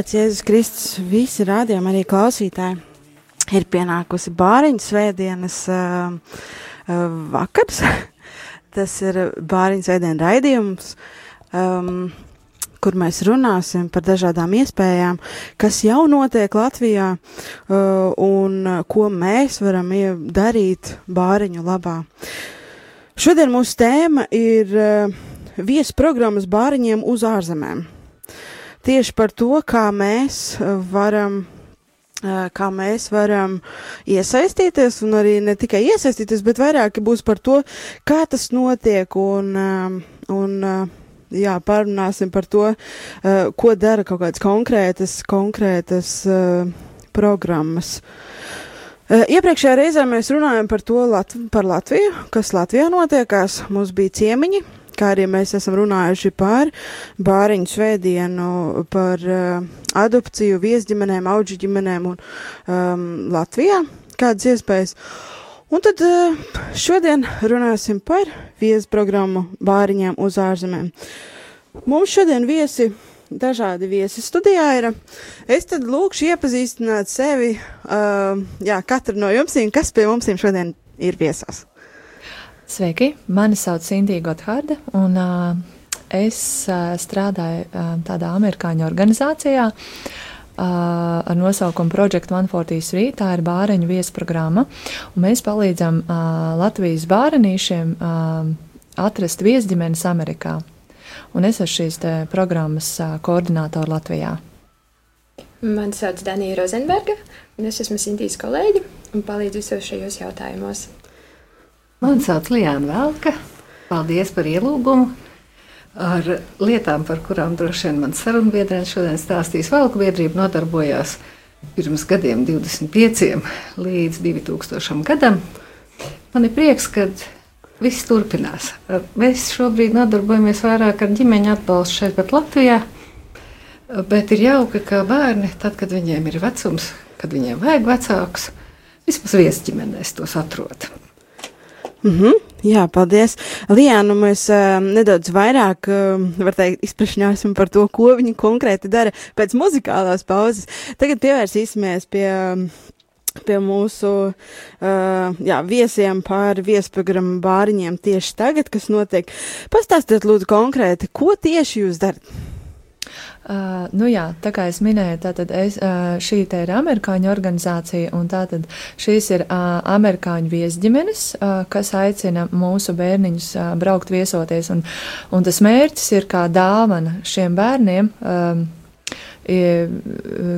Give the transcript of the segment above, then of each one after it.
Slavēts Jēzus Kristus, visi rādījumi arī klausītāji. Ir pienākusi bāriņu svētdienas uh, uh, vakars. Tas ir bāriņu svētdienu raidījums, um, kur mēs runāsim par dažādām iespējām, kas jau notiek Latvijā un ko mēs varam darīt bāriņu labā. Šodien mūsu tēma ir viesprogrammas bāriņiem uz ārzemēm tieši par to, kā mēs eh, varam eh, kā mēs varam iesaistīties, un arī ne tikai iesaistīties, bet vairāk būs par to, kā tas notiek, un, eh, un jā, parunāsim par to, ko dara kaut kādas konkrētas, konkrētas programmas. Iepriekšējā reizē mēs runājam par to, Lat par Latviju, kas Latvijā notiekās. Mums bija ciemiņi, kā arī mēs esam runājuši par bāriņu svētdienu, par uh, adopciju, viesģimenēm, auģu ģimenēm un um, Latvijā, kādas iespējas. Un tad uh, šodien runāsim par viesu programmu bāriņiem uz ārzemēm. Mums šodien viesi dažādi viesi studijā ir. Es tad lūkšu iepazīstināt sevi, uh, jā, katru no jums, kas pie mums šodien ir viesās. Sveiki, mani sauc Sintī Gotthārda, un uh, es uh, strādāju uh, tādā amerikāņu organizācijā ar nosaukumu Project 143. Tā ir bāreņu viesprogramma, un mēs palīdzam Latvijas bārenīšiem atrast viesģimenes Amerikā. Un es esmu šīs programmas koordinātori Latvijā. Mani sauc Danija Rozenberga, un es esmu Sintīs kolēģi un palīdzu visos šajos jautājumos. Mani sauc Lijāna Velka. Paldies par ielūgumu. Ar lietām, par kurām droši vien mans sarunbiedrene šodien stāstīs, Velku biedrība nodarbojās pirms gadiem, 25 līdz 2000 gadam. Man ir prieks, ka viss turpinās. Mēs šobrīd nodarbojamies vairāk ar ģimeņa atbalstu šeit, bet Latvijā. Bet ir jauki, ka bērni, tad, kad viņiem ir vecums, kad viņiem vajag vecākus, vismaz viesģimenēs tos atrod. Mm -hmm, jā, paldies. Lijānu mēs uh, nedaudz vairāk, uh, var teikt, izprašņāsim par to, ko viņi konkrēti dara pēc muzikālās pauzes. Tagad pievērsīsimies pie. Pie mūsu uh, jā, viesiem par viesprogrammu bāriņiem tieši tagad, kas notiek. Pastāstiet, lūdzu, konkrēti, ko tieši jūs darat? Uh, nu jā, tā kā es minēju, tātad es, uh, šī te ir amerikāņu organizācija, un tātad šīs ir uh, amerikāņu viesģimenes, uh, kas aicina mūsu bērniņus uh, braukt viesoties, un, un tas mērķis ir kā dāvana šiem bērniem. Uh,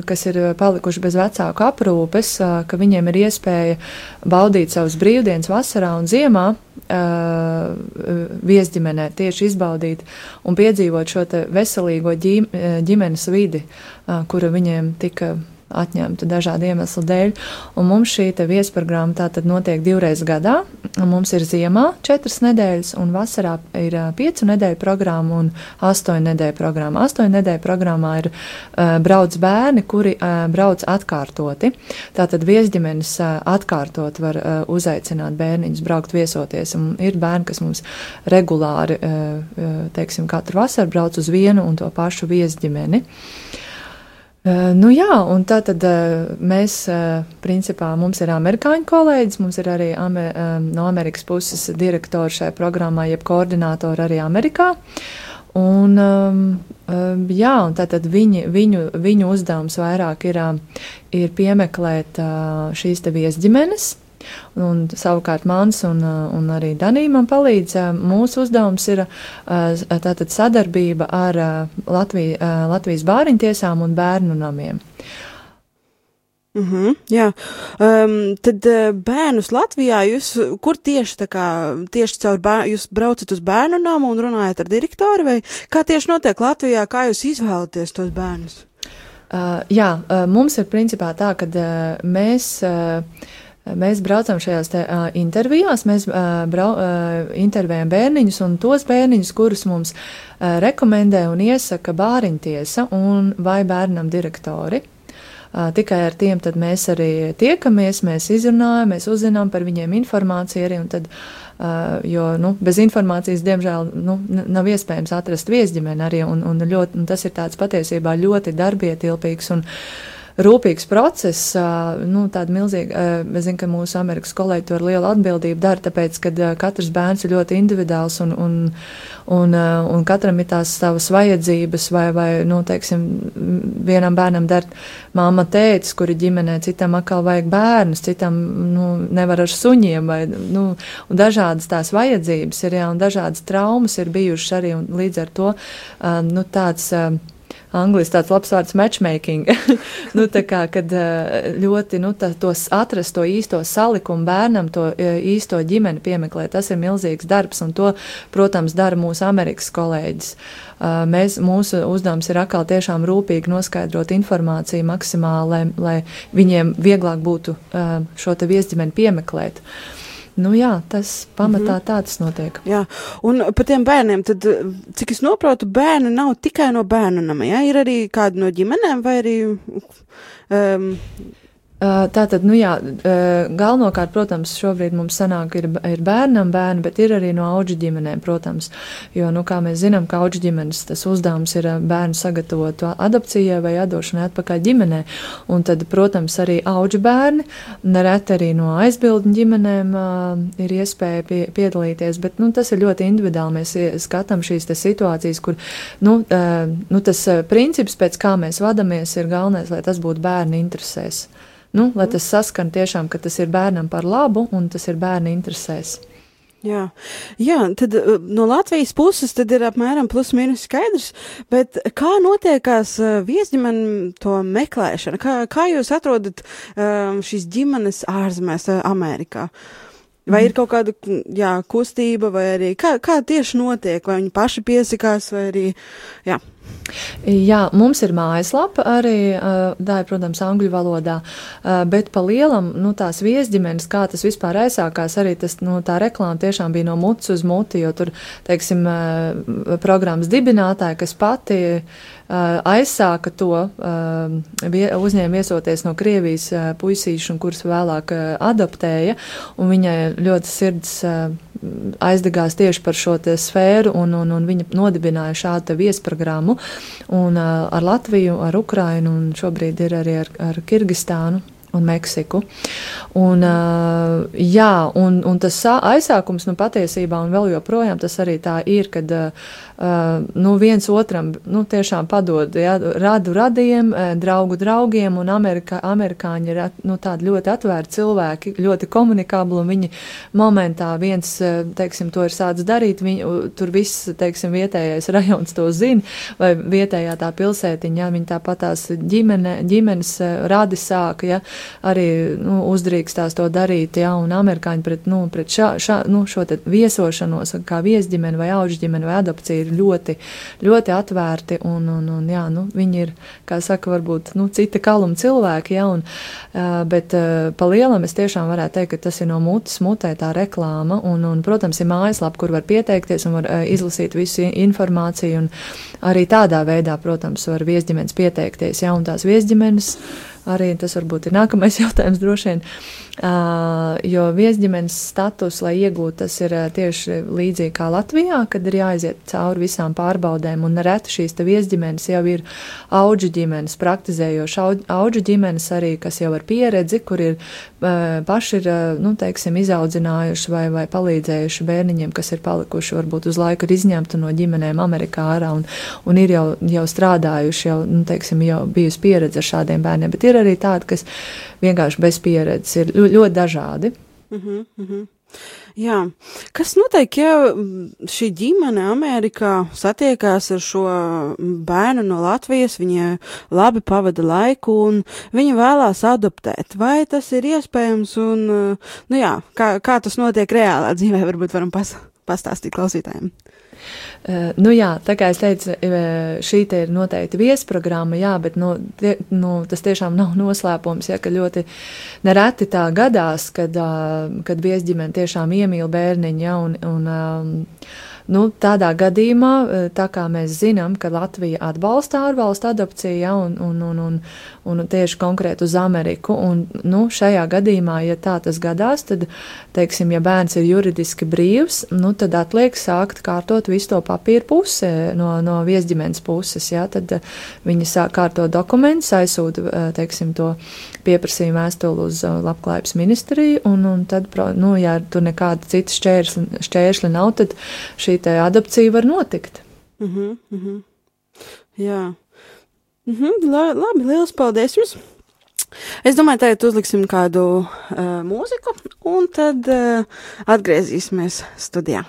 kas ir palikuši bez vecāku aprūpes, ka viņiem ir iespēja baudīt savus brīvdienas vasarā un ziemā viesģimenē, tieši izbaudīt un piedzīvot šo veselīgo ģimenes vidi, kura viņiem tika atņemta dažādu iemeslu dēļ. Un mums šī viesprogramma tātad notiek divreiz gadā. Mums ir ziemā četras nedēļas, un vasarā ir piecu nedēļu programma un astoņu nedēļu programma. Astoņu nedēļu programmā ir uh, brauc bērni, kuri uh, brauc atkārtoti. Tātad viesģimenes uh, atkārtot var uh, uzaicināt bērniņus braukt viesoties. Un ir bērni, kas mums regulāri, uh, teiksim, katru vasaru brauc uz vienu un to pašu viesģimeni. Uh, Uh, nu jā, un tā tad uh, mēs, uh, principā, mums ir amerikāņu kolēģis, mums ir arī amer, um, no Amerikas puses direktori šai programmai, jeb koordinātori arī Amerikā. Un, um, jā, un tātad viņi, viņu, viņu uzdevums vairāk ir, ir piemeklēt šīs te viesģimenes, Un, savukārt mans un, un arī Danija man palīdz. Mūsu uzdevums ir tātad sadarbība ar Latviju, Latvijas bāriņtiesām un bērnu namiem. Mm -hmm, jā, um, tad uh, bērnus Latvijā jūs, kur tieši tā kā, tieši caur bērnu, jūs braucat uz bērnu namu un runājat ar direktoru, vai kā tieši notiek Latvijā, kā jūs izvēlaties tos bērnus? Uh, jā, uh, mums ir principā tā, ka uh, mēs. Uh, Mēs braucam šajās te, uh, intervijās, mēs uh, brau, uh, intervējam bērniņus un tos bērniņus, kurus mums uh, rekomendē un iesaka bāriņtiesa un vai bērnam direktori. Uh, tikai ar tiem mēs arī tiekamies, mēs izrunājam, mēs uzzinām par viņiem informāciju arī, un tad Uh, jo nu, bez informācijas, diemžēl, nu, nav iespējams atrast viesģimeni arī, un, un, ļoti, un tas ir tāds patiesībā ļoti darbietilpīgs un rūpīgs process, nu, tāda milzīga, es zinu, ka mūsu Amerikas kolēģi to ar lielu atbildību dara, tāpēc, ka katrs bērns ir ļoti individuāls un, un, un, un katram ir tās savas vajadzības, vai, vai, nu, teiksim, vienam bērnam der māma tētis, kuri ģimenē, citam atkal vajag bērnus, citam, nu, nevar ar suņiem, vai, nu, un dažādas tās vajadzības ir, jā, un dažādas traumas ir bijušas arī, un līdz ar to, nu, tāds, Angliski tāds labs vārds matchmaking. nu, tā kā, kad ļoti, nu, tā, tos atrast to īsto salikumu bērnam, to īsto ģimeni piemeklēt, tas ir milzīgs darbs, un to, protams, dara mūsu Amerikas kolēģis. Mēs, mūsu uzdevums ir atkal tiešām rūpīgi noskaidrot informāciju maksimāli, lai, lai viņiem vieglāk būtu šo te viesģimeni piemeklēt. Uh, Nu, jā, tas pamatā mm -hmm. tāds notiek. Jā, un par tiem bērniem, tad, cik es noprotu, bērni nav tikai no bērnu nama, jā, ir arī kādi no ģimenēm vai arī. Um, Tātad, nu jā, galvenokārt, protams, šobrīd mums sanāk ir, ir bērnam bērni, bet ir arī no auģu ģimenēm, protams, jo, nu, kā mēs zinām, ka auģu ģimenes tas uzdevums ir bērnu sagatavot adopcijai vai atdošanai atpakaļ ģimenē, un tad, protams, arī auģu bērni, nereti arī no aizbildņu ģimenēm ir iespēja pie, piedalīties, bet, nu, tas ir ļoti individuāli, mēs skatām šīs situācijas, kur, nu, nu, tas princips, pēc kā mēs vadamies, ir galvenais, lai tas būtu bērnu interesēs. Nu, lai tas saskan tiešām, ka tas ir bērnam par labu un tas ir bērna interesēs. Jā. Jā, tad uh, no Latvijas puses tad ir apmēram plus mīnus skaidrs, bet kā notiekās uh, viesģimene to meklēšana? Kā, kā jūs atrodat um, šīs ģimenes ārzemēs, uh, Amerikā? Vai ir kaut kāda jā, kustība, vai arī kā, kā tieši notiek, vai viņi paši piesakās, vai arī, jā. Jā, mums ir mājaslapa arī, tā ir, protams, angļu valodā, bet pa lielam, nu, tās viesģimenes, kā tas vispār aizsākās, arī tas, nu, tā reklāma tiešām bija no muts uz muti, jo tur, teiksim, programmas dibinātāja, kas pati aizsāka to, uzņēma viesoties no Krievijas puisīšu, un kuras vēlāk adoptēja, un viņai ļoti sirds aizdegās tieši par šo sfēru, un, un, un viņa nodibināja šādu viesprogrammu un, uh, ar Latviju, ar Ukrainu, un šobrīd ir arī ar, ar Kirgistānu un Meksiku. Un, uh, jā, un, un tas aizsākums nu, patiesībā, un vēl joprojām tas arī tā ir, kad uh, nu, viens otram nu, tiešām padod ja, radu radiem, draugu draugiem, un Amerikā, amerikāņi ir nu, tādi ļoti atvērti cilvēki, ļoti komunikabli, un viņi momentā viens, teiksim, to ir sācis darīt, viņu, tur viss, teiksim, vietējais rajons to zina, vai vietējā tā pilsētiņa, ja, viņi tāpat tās ģimene, ģimenes radi sāka, ja, arī nu, uzdrīkstās to darīt, ja, un amerikāņi pret, nu, pret šā, šā, nu, šo te viesošanos, kā viesģimeni vai auģģimeni vai adopciju ir ļoti, ļoti atvērti, un, un, un jā, nu, viņi ir, kā saka, varbūt, nu, cita kaluma cilvēki, ja, un, bet pa lielam es tiešām varētu teikt, ka tas ir no mutes mutē tā reklāma, un, un protams, ir mājaslapa, kur var pieteikties un var izlasīt visu informāciju, un arī tādā veidā, protams, var viesģimenes pieteikties, ja, un tās viesģimenes arī tas varbūt ir nākamais jautājums droši vien. Uh, jo viesģimenes status, lai iegūtu, tas ir uh, tieši līdzīgi kā Latvijā, kad ir jāiziet cauri visām pārbaudēm, un reti šīs viesģimenes jau ir auģu ģimenes, praktizējoši auģu ģimenes arī, kas jau ar pieredzi, kur ir uh, paši ir, nu, teiksim, izaudzinājuši vai, vai palīdzējuši bērniņiem, kas ir palikuši varbūt uz laiku ir izņemti no ģimenēm Amerikā ārā un, un ir jau, jau strādājuši, jau, nu, teiksim, jau bijusi pieredze ar šādiem bērniem, bet ir arī tādi, kas vienkārši bez pieredzes ir ļoti dažādi. Mm -hmm, mm -hmm. Jā, kas notiek, ja šī ģimene Amerikā satiekās ar šo bērnu no Latvijas, viņa labi pavada laiku un viņa vēlās adoptēt? Vai tas ir iespējams un, nu jā, kā, kā tas notiek reālā dzīvē, varbūt varam pas, pastāstīt klausītājiem? Uh, nu jā, tā kā es teicu, eh, šī te ir noteikti viesprogramma, jā, bet nu, tie, nu, tas tiešām nav noslēpums, ja, ka ļoti nereti tā gadās, kad, uh, kad viesģimene tiešām iemīl bērniņu, ja, un, un um, Nu, tādā gadījumā, eh, tā kā mēs zinām, ka Latvija atbalsta ārvalstu adopciju, ja, un, un, un, un, un tieši konkrēti uz Ameriku, un nu, šajā gadījumā, ja tā tas gadās, tad, teiksim, ja bērns ir juridiski brīvs, nu, tad atliek sākt kārtot visu to papīru pusi no, no viesģimenes puses, ja, tad eh, viņi sāk kārtot dokumentus, aizsūta, eh, teiksim, to pieprasījumu vēstuli uz labklājības ministriju, un, un tad, nu, ja tur nekāda cita šķēršļa, šķēršļa nav, tad šī šī adopcija var notikt. Uh -huh, uh -huh. Jā, uh -huh, la, labi, liels paldies jums! Es domāju, tagad uzliksim kādu uh, mūziku, un tad uh, atgriezīsimies studijā.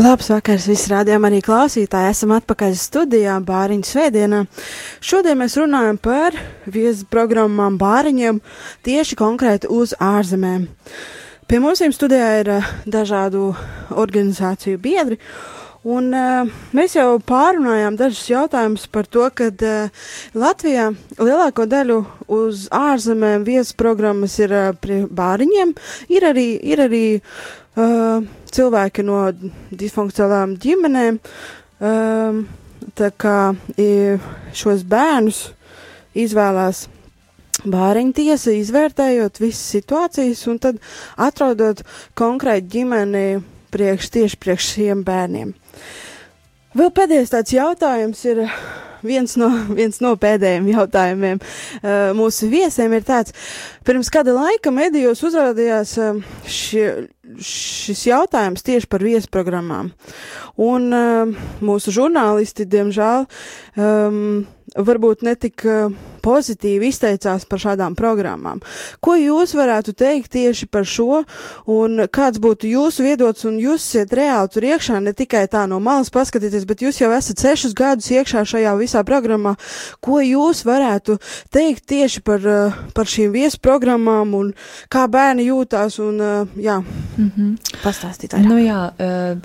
Labs vakars, visi rādījām arī klausītāji. Esam atpakaļ studijā Bāriņu svētdienā. Šodien mēs runājam par viesu programmām Bāriņiem tieši konkrēti uz ārzemēm. Pie mums studijā ir uh, dažādu organizāciju biedri. Un, uh, mēs jau pārunājām dažus jautājumus par to, ka uh, Latvijā lielāko daļu uz ārzemēm viesu programmas ir uh, bāriņiem. Ir arī, ir arī uh, cilvēki no disfunkcionālām ģimenēm, um, tā kā šos bērnus izvēlās bāriņu tiesa, izvērtējot visas situācijas un tad atrodot konkrētu ģimeni priekš, tieši priekš šiem bērniem. Vēl pēdējais tāds jautājums ir, viens no, viens no pēdējiem jautājumiem uh, mūsu viesiem ir tāds, pirms kāda laika medijos uzrādījās uh, šie, šis jautājums tieši par viesprogrammām. Un uh, mūsu žurnālisti, diemžēl, um, varbūt netik uh, pozitīvi izteicās par šādām programmām. Ko jūs varētu teikt tieši par šo, un kāds būtu jūsu viedots, un jūs esat reāli tur iekšā, ne tikai tā no malas paskatīties, bet jūs jau esat sešus gadus iekšā šajā visā programmā. Ko jūs varētu teikt tieši par, uh, par šīm viesprogrammām, un kā bērni jūtās, un uh, jā, mm -hmm. pastāstīt vairāk. Nu jā,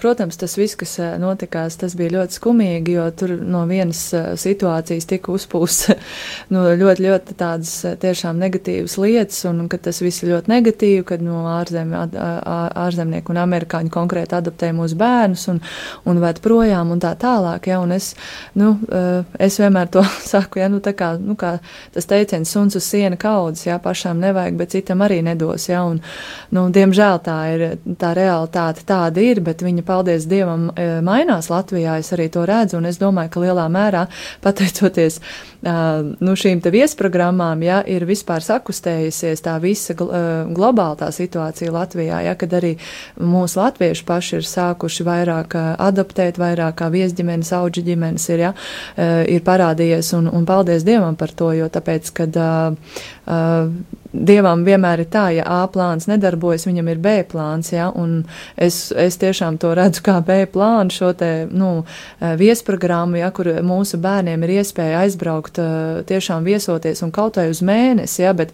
protams, tas viss, kas notikās, tas bija ļoti skumīgi, jo tur no vienas situācijas tika uzpūsts nu, ļoti, ļoti tādas tiešām negatīvas lietas, un ka tas viss ir ļoti negatīvi, kad no nu, ārzem, ārzemnieku un amerikāņu konkrēti adoptē mūsu bērnus un, un ved projām un tā tālāk, ja, un es, nu, es vienmēr to saku, ja, nu, tā kā, nu, kā tas teiciens suns uz siena kaudzes, ja, pašām nevajag, bet citam arī nedos, ja, un, nu, diemžēl tā ir, tā realitāte tāda ir, bet viņa, paldies Dievam, mainās Latvijā, es arī to redzu, un es domāju, ka lielā mērā, pateicoties, nu, šīm viesprogrammām, ja, ir vispār sakustējusies tā visa globāla tā situācija Latvijā, ja, kad arī mūsu latvieši paši ir sākuši vairāk adaptēt, vairāk kā viesģimenes, auģi ģimenes ir, ja, ir parādījies, un, un paldies Dievam par to, jo tāpēc, kad uh, uh, Dievam vienmēr ir tā, ja A plāns nedarbojas, viņam ir B plāns, ja, un es, es tiešām to redzu kā B plānu šo te, nu, viesprogrammu, ja, kur mūsu bērniem ir iespēja aizbraukt, tiešām viesoties un kaut vai uz mēnesi, ja, bet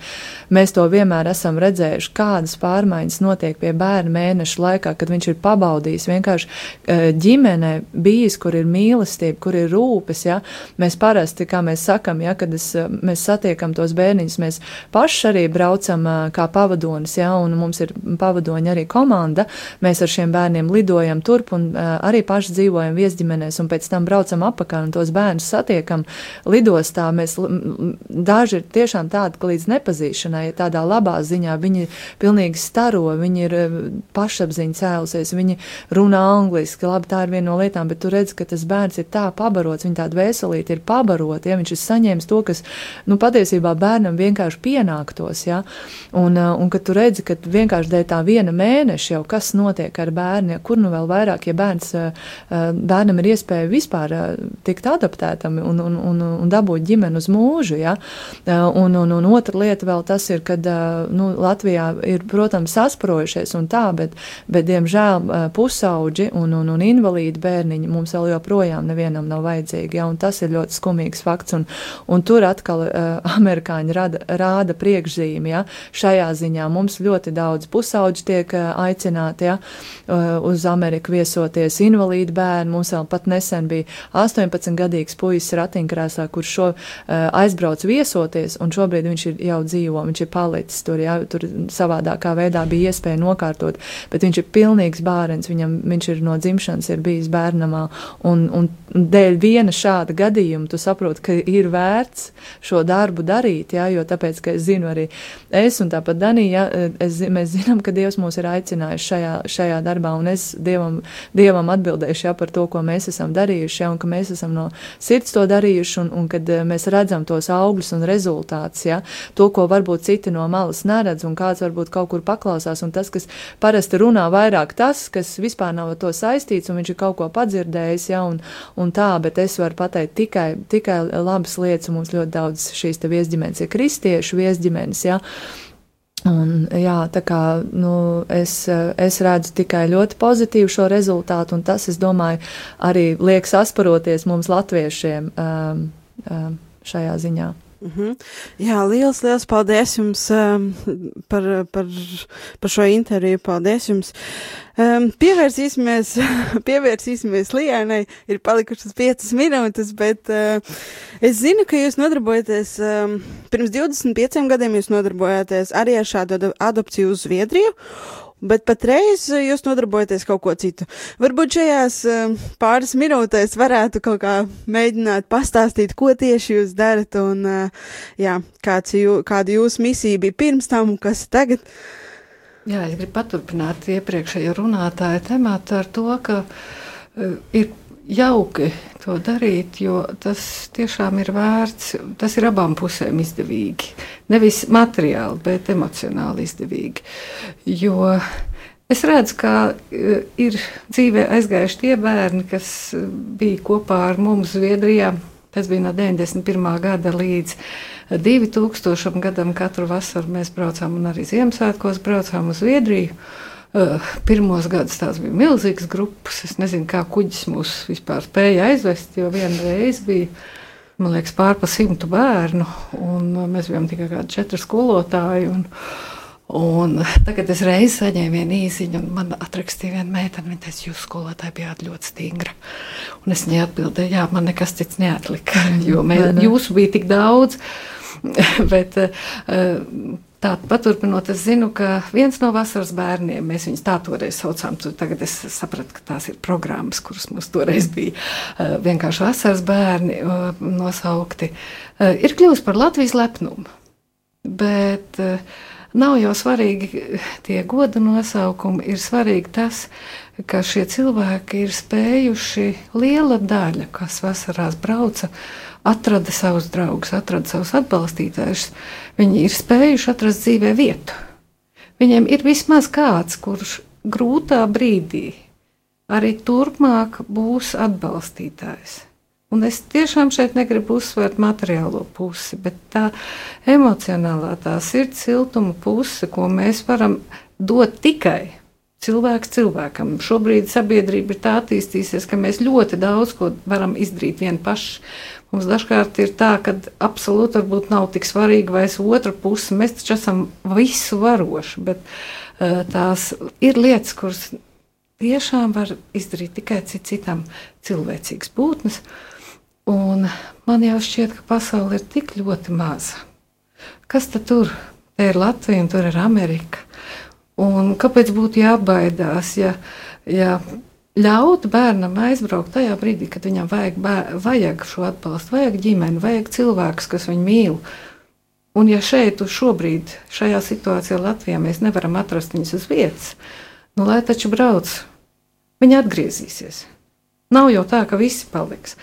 mēs to vienmēr esam redzējuši, kādas pārmaiņas notiek pie bērna mēneša laikā, kad viņš ir pabaudījis vienkārši ģimenē bijis, kur ir mīlestība, kur ir rūpes, ja, mēs parasti, kā mēs sakam, ja, kad es, mēs satiekam tos bērniņus, mēs paši arī braucam kā pavadonis, ja, un mums ir pavadoņa arī komanda. Mēs ar šiem bērniem lidojam turp un arī paši dzīvojam viesģimenēs, un pēc tam braucam apakaļ un tos bērnus satiekam lidostā. Mēs, daži ir tiešām tādi, ka līdz nepazīšanai, tādā labā ziņā, viņi pilnīgi staro, viņi ir pašapziņa cēlusies, viņi runā angliski, labi, tā ir viena no lietām, bet tu redz, ka tas bērns ir tā pabarots, viņa tāda veselīta ir pabarota, ja viņš ir saņēmis to, kas, nu, patiesībā bērnam vienkārši pienāktos mājās. Ja? Un, uh, un kad tu redzi, ka vienkārši dēļ tā viena mēneša jau kas notiek ar bērnu, kur nu vēl vairāk, ja bērns, uh, uh, bērnam ir iespēja vispār tikt adaptētam un, un, un, un dabūt ģimeni uz mūžu. Ja? Un, un, un otra lieta vēl tas ir, kad nu, Latvijā ir, protams, sasprojušies un tā, bet, bet diemžēl pusauģi un, un, un invalīdi bērniņi mums vēl joprojām nevienam nav vajadzīgi. Ja? Un tas ir ļoti skumīgs fakts. Un, un tur atkal uh, amerikāņi rada, rāda priekšzīmi ieguldījumi. Ja? Šajā ziņā mums ļoti daudz pusauģi tiek eh, aicināti ja? Eh, uz Ameriku viesoties invalīdu bērnu. Mums vēl pat nesen bija 18-gadīgs puisis ratiņkrēsā, kurš šo eh, aizbrauc viesoties, un šobrīd viņš ir jau dzīvo, viņš ir palicis tur, ja? tur savādākā veidā bija iespēja nokārtot, bet viņš ir pilnīgs bērns, viņam, viņš ir no dzimšanas ir bijis bērnamā, un, un dēļ viena šāda gadījuma tu saproti, ka ir vērts šo darbu darīt, ja? jo tāpēc, ka es zinu arī es un tāpat Danija, es, mēs zinām, ka Dievs mūs ir aicinājis šajā, šajā darbā, un es Dievam, Dievam atbildēšu jā, par to, ko mēs esam darījuši, jā, un ka mēs esam no sirds to darījuši, un, un kad eh, mēs redzam tos augļus un rezultātus, jā, to, ko varbūt citi no malas neredz, un kāds varbūt kaut kur paklausās, un tas, kas parasti runā vairāk tas, kas vispār nav to saistīts, un viņš ir kaut ko padzirdējis, jā, un, un tā, bet es varu pateikt tikai, tikai labas lietas, un mums ļoti daudz šīs te viesģimenes ir kristiešu viesģimenes, jā, Ja? Un, jā, tā kā nu, es, es redzu tikai ļoti pozitīvu šo rezultātu, un tas, es domāju, arī liek sasparoties mums, latviešiem, um, um, šajā ziņā. Mm -hmm. Jā, liels, liels paldies jums um, par, par, par šo interviju. Paldies jums. Um, pievērsīsimies, pievērsīsimies Lijānai. Ir palikušas piecas minūtes, bet uh, es zinu, ka jūs nodarbojaties, um, pirms 25 gadiem jūs nodarbojāties arī ar šādu adopciju uz Zviedriju. Bet patreiz eh, jūs nodarbojaties kaut ko citu. Varbūt šajās uh, pāris minūtēs varētu kaut kā mēģināt pastāstīt, ko tieši jūs darat un uh, jā, kāds jū, kāda jūsu misija bija pirms tam un kas tagad. Jā, es gribu paturpināt iepriekšējo runātāju tematu ar to, ka uh, ir jauki to darīt, jo tas tiešām ir vērts. Tas ir abām pusēm izdevīgi. Nevis materiāli, bet emocionāli izdevīgi. Jo es redzu, ka e, ir dzīvē aizgājuši tie bērni, kas bija kopā ar mums Zviedrijā. Tas bija no 91. gada līdz 2000. gadam. Katru vasaru mēs braucām un arī Ziemassvētkos braucām uz Zviedriju. Uh, pirmos gadus tās bija milzīgas grupas. Es nezinu, kā kuģis mūs vispār spēja aizvest, jo vienreiz bija, man liekas, pārpa simtu bērnu, un mēs bijām tikai kādi četri skolotāji. Un, Un tagad es reiz saņēmu vienu īsiņu, un man atrakstīja viena meitene. Viņa teica, jūs skolotāji bijāt ļoti stingra. Un es viņai atbildēju, jā, man nekas cits neatlika, jo mē, jūsu bija tik daudz. Bet, uh, Tā paturpinot, es zinu, ka viens no vasaras bērniem, mēs viņus tā toreiz saucām, tagad es sapratu, ka tās ir programmas, kuras mums toreiz bija uh, vienkārši vasaras bērni uh, nosaukti, uh, ir kļuvusi par Latvijas lepnumu. Bet uh, nav jau svarīgi tie goda nosaukumi, ir svarīgi tas, ka šie cilvēki ir spējuši liela daļa, kas vasarās brauca atrada savus draugus, atrada savus atbalstītājus. Viņi ir spējuši atrast dzīvē vietu. Viņiem ir vismaz kāds, kurš grūtā brīdī arī turpmāk būs atbalstītājs. Un es tiešām šeit negribu uzsvērt materiālo pusi, bet tā emocionālā, tā sirds siltuma puse, ko mēs varam dot tikai cilvēks cilvēkam. Šobrīd sabiedrība ir tā attīstījusies, ka mēs ļoti daudz ko varam izdarīt vieni paši. Mums dažkārt ir tā, ka absolūti varbūt nav tik svarīgi, vai es otru pusi mēs taču esam visu varoši, bet uh, tās ir lietas, kuras tiešām var izdarīt tikai cit citam cilvēcīgas būtnes. Un man jau šķiet, ka pasaule ir tik ļoti maza. Kas tad tur? Te ir Latvija un tur ir Amerika. Un kāpēc būtu jābaidās, ja, ja ļaut bērnam aizbraukt tajā brīdī, kad viņam vajag, bēr, vajag šo atbalstu, vajag ģimeni, vajag cilvēkus, kas viņu mīl. Un ja šeit, šobrīd, šajā situācijā Latvijā mēs nevaram atrast viņus uz vietas, nu lai taču brauc, viņi atgriezīsies. Nav jau tā, ka visi paliks.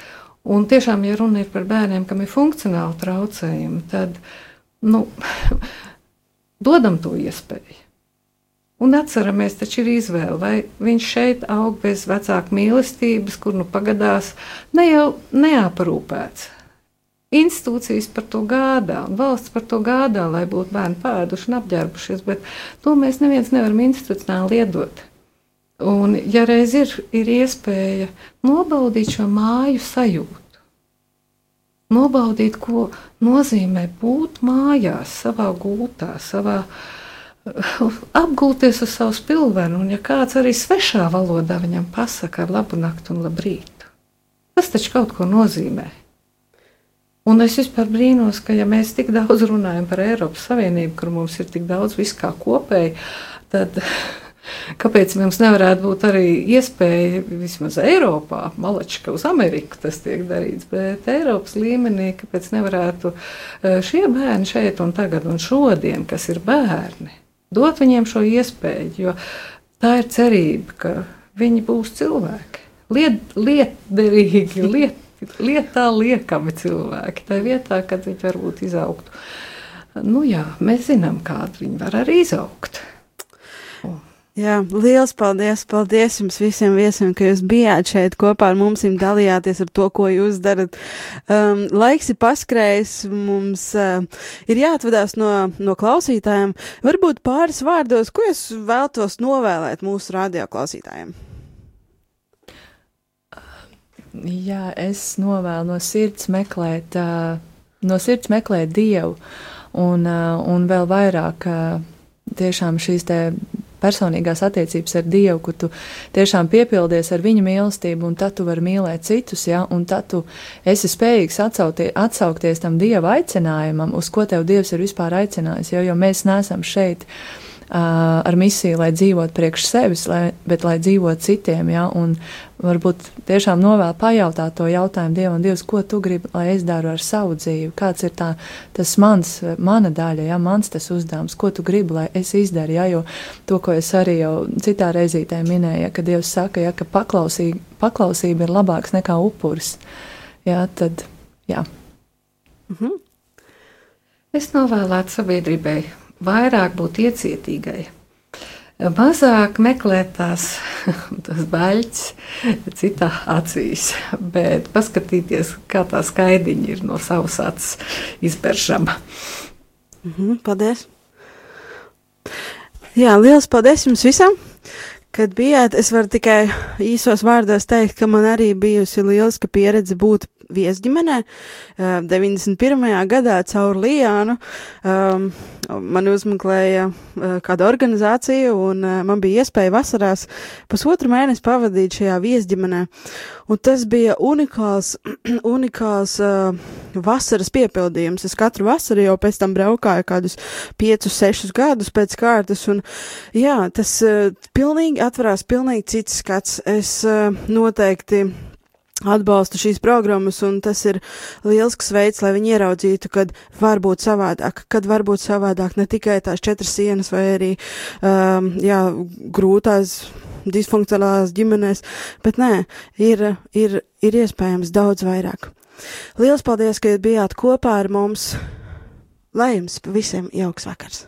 Un tiešām, ja runa ir par bērniem, kam ir funkcionāli traucējumi, tad nu, dodam to iespēju. Un atceramies, taču ir izvēle, vai viņš šeit aug bez vecāka mīlestības, kur nu pagadās ne jau neaprūpēts. Institūcijas par to gādā, valsts par to gādā, lai būtu bērni pēduši un apģērbušies, bet to mēs neviens nevaram institucionāli iedot. Un, ja reiz ir, ir iespēja nobaudīt šo māju sajūtu, nobaudīt, ko nozīmē būt mājās, savā gultā, savā gultā, apgulties uz savu spilvenu, un ja kāds arī svešā valodā viņam pasaka ar labu nakti un labrīt, tas taču kaut ko nozīmē. Un es vispār brīnos, ka ja mēs tik daudz runājam par Eiropas Savienību, kur mums ir tik daudz viskā kopēji, tad kāpēc mums nevarētu būt arī iespēja vismaz Eiropā, malačka uz Ameriku tas tiek darīts, bet Eiropas līmenī, kāpēc nevarētu eh, šie bērni šeit un tagad un šodien, kas ir bērni, dot viņiem šo iespēju, jo tā ir cerība, ka viņi būs cilvēki. Liet, lietderīgi, liet, lietā liekami cilvēki. Tā vietā, kad viņi varbūt izaugtu. Nu jā, mēs zinām, kāda viņi var arī izaugt. Jā, liels paldies! Paldies jums visiem viesiem, ka jūs bijāt šeit kopā ar mums un dalījāties ar to, ko jūs darat. Um, laiks ir paskrējis, mums uh, ir jāatvadās no, no klausītājiem. Varbūt pāris vārdos, ko es vēltos novēlēt mūsu radioklausītājiem? Jā, es novēlu no sirds meklēt, uh, no sirds meklēt Dievu un, uh, un vēl vairāk uh, tiešām šīs te personīgās attiecības ar Dievu, kur tu tiešām piepildies ar viņa mīlestību, un tad tu vari mīlēt citus, ja, un tad tu esi spējīgs atsautie, atsaukties tam Dieva aicinājumam, uz ko tev Dievs ir vispār aicinājis, jo, jo mēs nesam šeit ar misiju, lai dzīvot priekš sevis, lai, bet lai dzīvot citiem. Ja? Un varbūt tiešām novēl pajautāt to jautājumu Dievam, Dievs, ko tu gribi, lai es daru ar savu dzīvi, kāds ir tā, tas mans, mana daļa, ja? mans tas uzdevums, ko tu gribi, lai es izdaru. Ja? Jo to, ko es arī jau citā reizītē minēju, ja, ka Dievs saka, ja, ka paklausība, paklausība ir labāks nekā upuris, ja, tad jā. Mhm. Es novēlētu sabiedrībai vairāk būt iecietīgai, mazāk meklēt tās, tās baļķis citā acīs, bet paskatīties, kā tā skaidiņa ir no savas acis izberšama. Mhm, paldies! Jā, liels paldies jums visam! Kad bijāt, es varu tikai īsos vārdos teikt, ka man arī bijusi lieliska pieredze būt viesģimenē. 91. gadā caur Lijānu um, man uzmeklēja kāda organizācija, un man bija iespēja vasarās pusotru mēnesi pavadīt šajā viesģimenē. Un tas bija unikāls, unikāls uh, vasaras piepildījums. Es katru vasaru jau pēc tam braukāju kādus piecus, sešus gadus pēc kārtas, un jā, tas uh, pilnīgi atverās pilnīgi cits skats. Es uh, noteikti atbalstu šīs programmas, un tas ir lielisks veids, lai viņi ieraudzītu, kad var būt savādāk, kad var būt savādāk ne tikai tās četras sienas vai arī, um, jā, grūtās, disfunkcionālās ģimenēs, bet nē, ir, ir, ir iespējams daudz vairāk. Lielas paldies, ka bijāt kopā ar mums. Lai jums visiem jauks vakars!